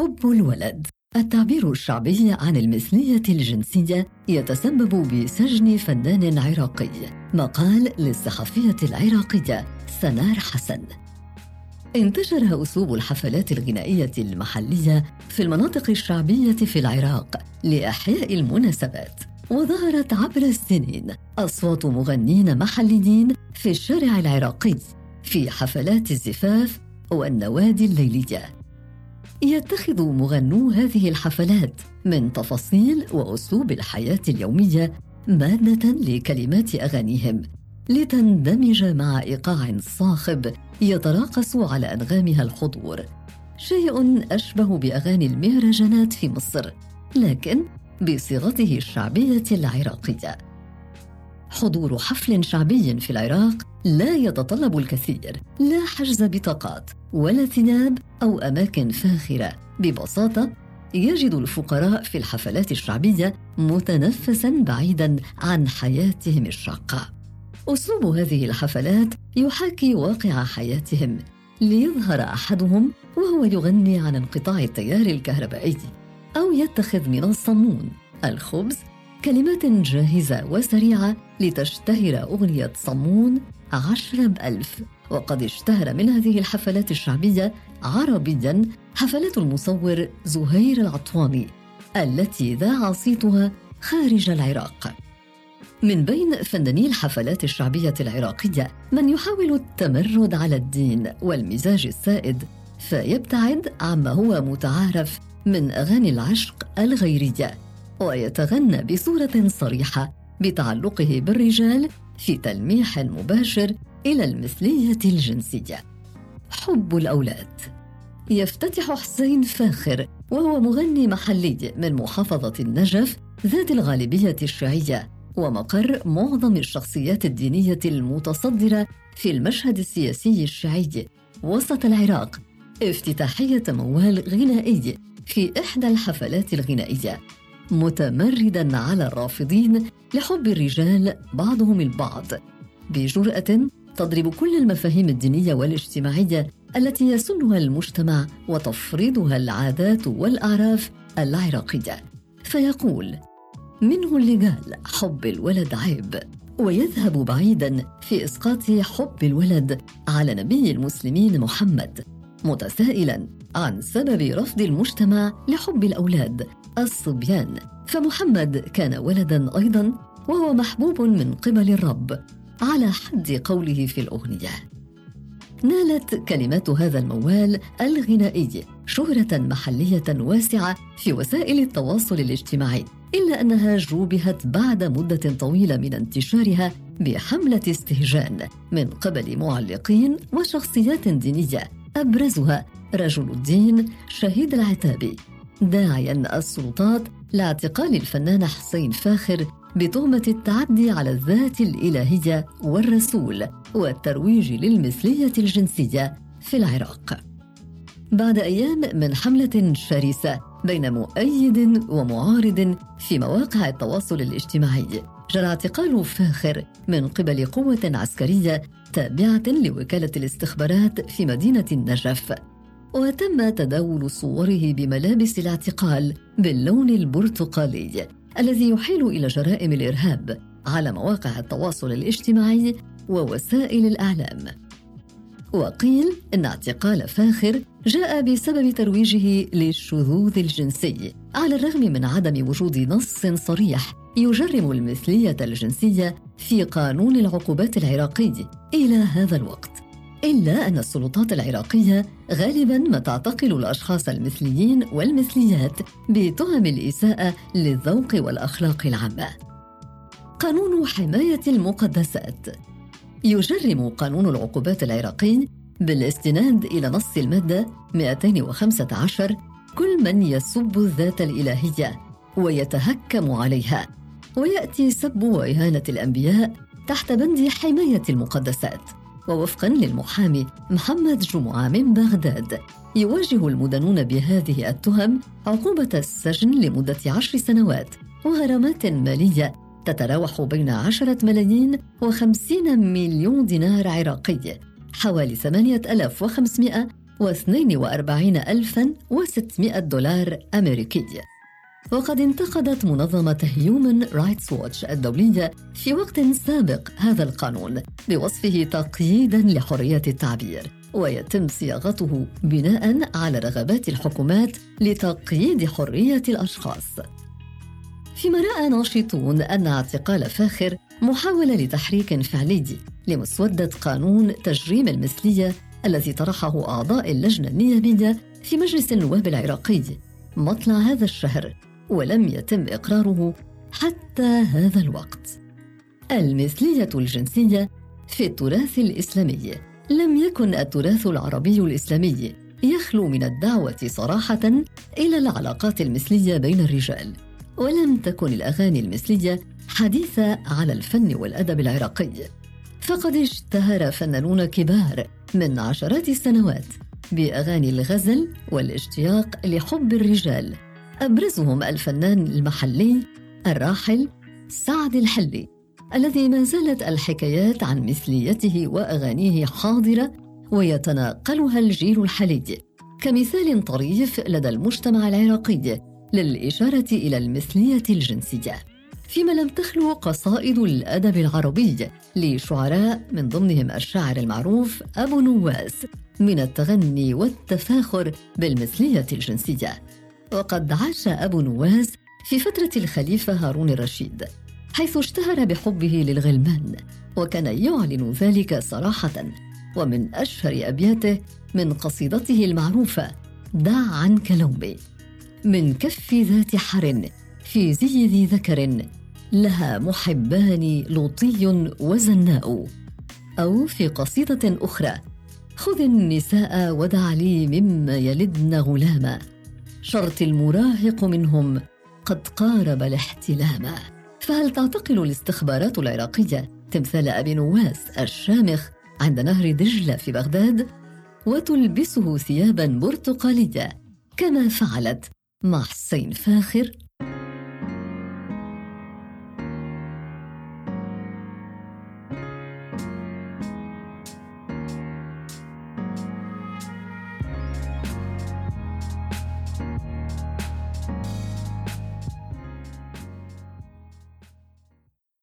حب الولد. التعبير الشعبي عن المثلية الجنسية يتسبب بسجن فنان عراقي. مقال للصحفية العراقية سنار حسن. انتشر أسلوب الحفلات الغنائية المحلية في المناطق الشعبية في العراق لإحياء المناسبات. وظهرت عبر السنين أصوات مغنين محليين في الشارع العراقي في حفلات الزفاف والنوادي الليلية. يتخذ مغنو هذه الحفلات من تفاصيل وأسلوب الحياة اليومية مادة لكلمات أغانيهم لتندمج مع إيقاع صاخب يتراقص على أنغامها الحضور شيء أشبه بأغاني المهرجانات في مصر لكن بصيغته الشعبية العراقية. حضور حفل شعبي في العراق لا يتطلب الكثير لا حجز بطاقات ولا ثياب أو أماكن فاخرة. ببساطة يجد الفقراء في الحفلات الشعبية متنفسا بعيدا عن حياتهم الشاقة. أسلوب هذه الحفلات يحاكي واقع حياتهم ليظهر أحدهم وهو يغني عن انقطاع التيار الكهربائي أو يتخذ من الصمون الخبز كلمات جاهزة وسريعة لتشتهر أغنية صمون عشرة بألف. وقد اشتهر من هذه الحفلات الشعبية عربيا حفلات المصور زهير العطواني التي ذاع صيتها خارج العراق. من بين فناني الحفلات الشعبية العراقية من يحاول التمرد على الدين والمزاج السائد فيبتعد عما هو متعارف من أغاني العشق الغيرية. ويتغنى بصورة صريحة بتعلقه بالرجال في تلميح مباشر إلى المثلية الجنسية. حب الأولاد. يفتتح حسين فاخر وهو مغني محلي من محافظة النجف ذات الغالبية الشيعيه ومقر معظم الشخصيات الدينية المتصدرة في المشهد السياسي الشيعي وسط العراق. افتتاحية موال غنائي في إحدى الحفلات الغنائية. متمردا على الرافضين لحب الرجال بعضهم البعض. بجرأة تضرب كل المفاهيم الدينية والاجتماعية التي يسنها المجتمع وتفرضها العادات والأعراف العراقية. فيقول منه اللي قال حب الولد عيب ويذهب بعيدا في إسقاط حب الولد على نبي المسلمين محمد متسائلا عن سبب رفض المجتمع لحب الأولاد الصبيان. فمحمد كان ولدا أيضا وهو محبوب من قبل الرب على حد قوله في الأغنية. نالت كلمات هذا الموال الغنائي شهرة محلية واسعة في وسائل التواصل الاجتماعي إلا أنها جوبهت بعد مدة طويلة من انتشارها بحملة استهجان من قبل معلقين وشخصيات دينية أبرزها رجل الدين شهيد العتابي داعيا السلطات لاعتقال الفنان حسين فاخر بتهمة التعدي على الذات الإلهية والرسول والترويج للمثلية الجنسية في العراق. بعد أيام من حملة شرسة بين مؤيد ومعارض في مواقع التواصل الاجتماعي جرى اعتقال فاخر من قبل قوة عسكرية تابعة لوكالة الاستخبارات في مدينة النجف. وتم تداول صوره بملابس الاعتقال باللون البرتقالي الذي يحيل إلى جرائم الإرهاب على مواقع التواصل الاجتماعي ووسائل الإعلام. وقيل إن اعتقال فاخر جاء بسبب ترويجه للشذوذ الجنسي. على الرغم من عدم وجود نص صريح يجرم المثلية الجنسية في قانون العقوبات العراقي إلى هذا الوقت إلا أن السلطات العراقية غالبا ما تعتقل الأشخاص المثليين والمثليات بتهم الإساءة للذوق والأخلاق العامة. قانون حماية المقدسات يجرم قانون العقوبات العراقي بالاستناد إلى نص المادة 215 كل من يسب الذات الإلهية ويتهكم عليها. ويأتي سب وإهانة الأنبياء تحت بند حماية المقدسات. ووفقا للمحامي محمد جمعة من بغداد يواجه المدنون بهذه التهم عقوبة السجن لمدة عشر سنوات وغرامات مالية تتراوح بين عشرة ملايين وخمسين مليون دينار عراقي حوالي 8500 وأربعين ألفا وستمائة دولار أمريكي. وقد انتقدت منظمة Human رايتس ووتش الدولية في وقت سابق هذا القانون بوصفه تقييدا لحرية التعبير ويتم صياغته بناء على رغبات الحكومات لتقييد حرية الأشخاص. فيما رأى ناشطون أن اعتقال فاخر محاولة لتحريك فعلي لمسودة قانون تجريم المثلية الذي طرحه أعضاء اللجنة النيابية في مجلس النواب العراقي مطلع هذا الشهر ولم يتم إقراره حتى هذا الوقت. المثلية الجنسية في التراث الإسلامي لم يكن التراث العربي الإسلامي يخلو من الدعوة صراحة إلى العلاقات المثلية بين الرجال، ولم تكن الأغاني المثلية حديثة على الفن والأدب العراقي. فقد اشتهر فنانون كبار من عشرات السنوات بأغاني الغزل والاشتياق لحب الرجال. أبرزهم الفنان المحلي الراحل سعد الحلي الذي ما زالت الحكايات عن مثليته وأغانيه حاضرة ويتناقلها الجيل الحالي كمثال طريف لدى المجتمع العراقي للإشارة إلى المثلية الجنسية. فيما لم تخلو قصائد الأدب العربي لشعراء من ضمنهم الشاعر المعروف أبو نواس من التغني والتفاخر بالمثلية الجنسية. وقد عاش أبو نواس في فترة الخليفة هارون الرشيد حيث اشتهر بحبه للغلمان وكان يعلن ذلك صراحة ومن أشهر أبياته من قصيدته المعروفة دع عنك لومي من كف ذات حر في زي ذي ذكر لها محبان لوطي وزناء. أو في قصيدة أخرى خذ النساء ودع لي مما يلدن غلاما. شرط المراهق منهم قد قارب الاحتلام. فهل تعتقل الاستخبارات العراقية تمثال أبي نواس الشامخ عند نهر دجلة في بغداد؟ وتلبسه ثيابا برتقالية كما فعلت مع حسين فاخر